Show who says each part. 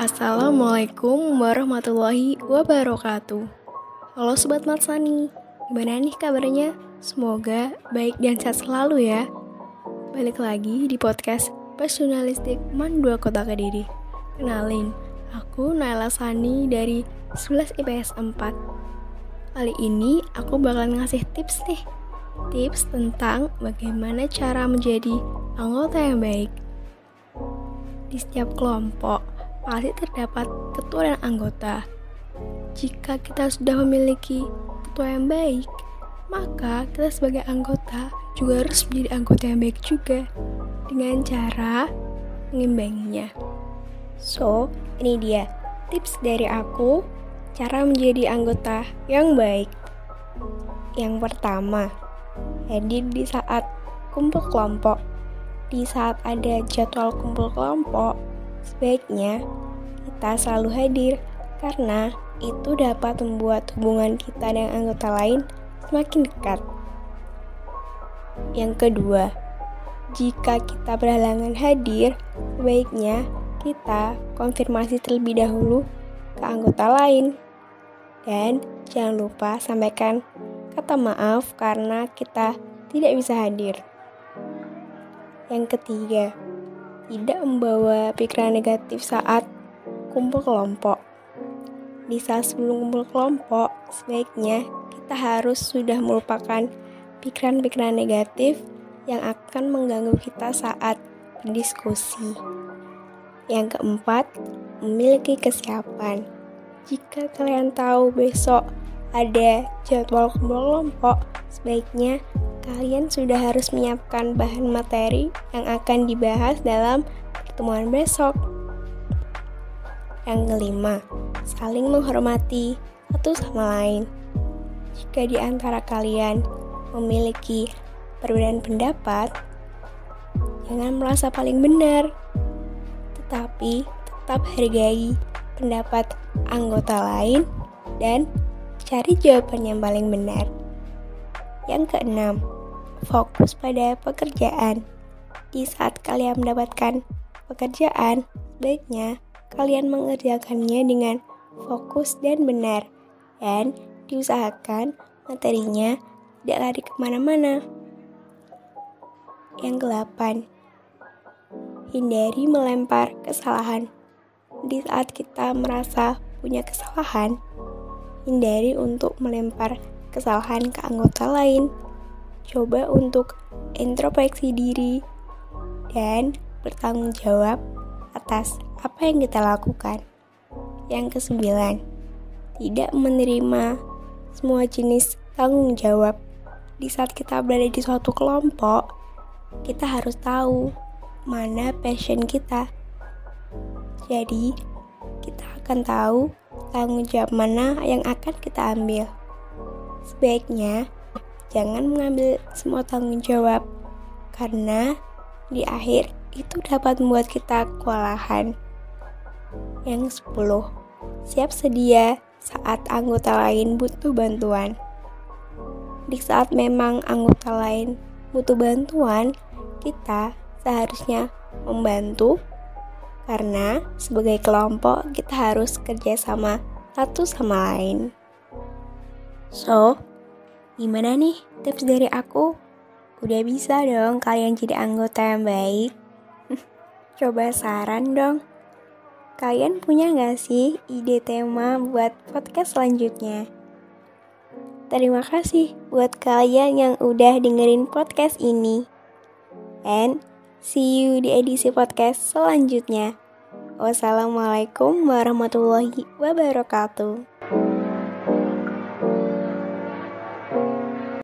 Speaker 1: Assalamualaikum warahmatullahi wabarakatuh. Halo Sobat Matsani Gimana nih kabarnya? Semoga baik dan sehat selalu ya. Balik lagi di podcast Personalistik Man 2 Kota Kediri. Kenalin, aku Naila Sani dari 11 IPS 4 Kali ini aku bakal ngasih tips nih. Tips tentang bagaimana cara menjadi anggota yang baik di setiap kelompok pasti terdapat ketua dan anggota. Jika kita sudah memiliki ketua yang baik, maka kita sebagai anggota juga harus menjadi anggota yang baik juga dengan cara mengimbanginya. So, ini dia tips dari aku cara menjadi anggota yang baik. Yang pertama, hadir di saat kumpul kelompok. Di saat ada jadwal kumpul kelompok, Sebaiknya kita selalu hadir karena itu dapat membuat hubungan kita dengan anggota lain semakin dekat. Yang kedua, jika kita berhalangan hadir, sebaiknya kita konfirmasi terlebih dahulu ke anggota lain. Dan jangan lupa sampaikan kata maaf karena kita tidak bisa hadir. Yang ketiga, tidak membawa pikiran negatif saat kumpul kelompok. Di saat sebelum kumpul kelompok, sebaiknya kita harus sudah melupakan pikiran-pikiran negatif yang akan mengganggu kita saat berdiskusi. Yang keempat, memiliki kesiapan. Jika kalian tahu besok ada jadwal kumpul kelompok, sebaiknya kalian sudah harus menyiapkan bahan materi yang akan dibahas dalam pertemuan besok. Yang kelima, saling menghormati satu sama lain. Jika di antara kalian memiliki perbedaan pendapat, jangan merasa paling benar, tetapi tetap hargai pendapat anggota lain dan cari jawaban yang paling benar. Yang keenam, fokus pada pekerjaan. Di saat kalian mendapatkan pekerjaan, baiknya kalian mengerjakannya dengan fokus dan benar, dan diusahakan materinya tidak lari ke mana-mana. Yang kelapan, hindari melempar kesalahan. Di saat kita merasa punya kesalahan, hindari untuk melempar kesalahan ke anggota lain. Coba untuk introspeksi diri dan bertanggung jawab atas apa yang kita lakukan. Yang kesembilan, tidak menerima semua jenis tanggung jawab. Di saat kita berada di suatu kelompok, kita harus tahu mana passion kita. Jadi, kita akan tahu tanggung jawab mana yang akan kita ambil. Sebaiknya jangan mengambil semua tanggung jawab karena di akhir itu dapat membuat kita kewalahan. Yang 10. Siap sedia saat anggota lain butuh bantuan. Di saat memang anggota lain butuh bantuan, kita seharusnya membantu karena sebagai kelompok kita harus kerjasama satu sama lain. So, gimana nih tips dari aku? Udah bisa dong kalian jadi anggota yang baik? Coba saran dong. Kalian punya gak sih ide tema buat podcast selanjutnya? Terima kasih buat kalian yang udah dengerin podcast ini. And see you di edisi podcast selanjutnya. Wassalamualaikum warahmatullahi wabarakatuh.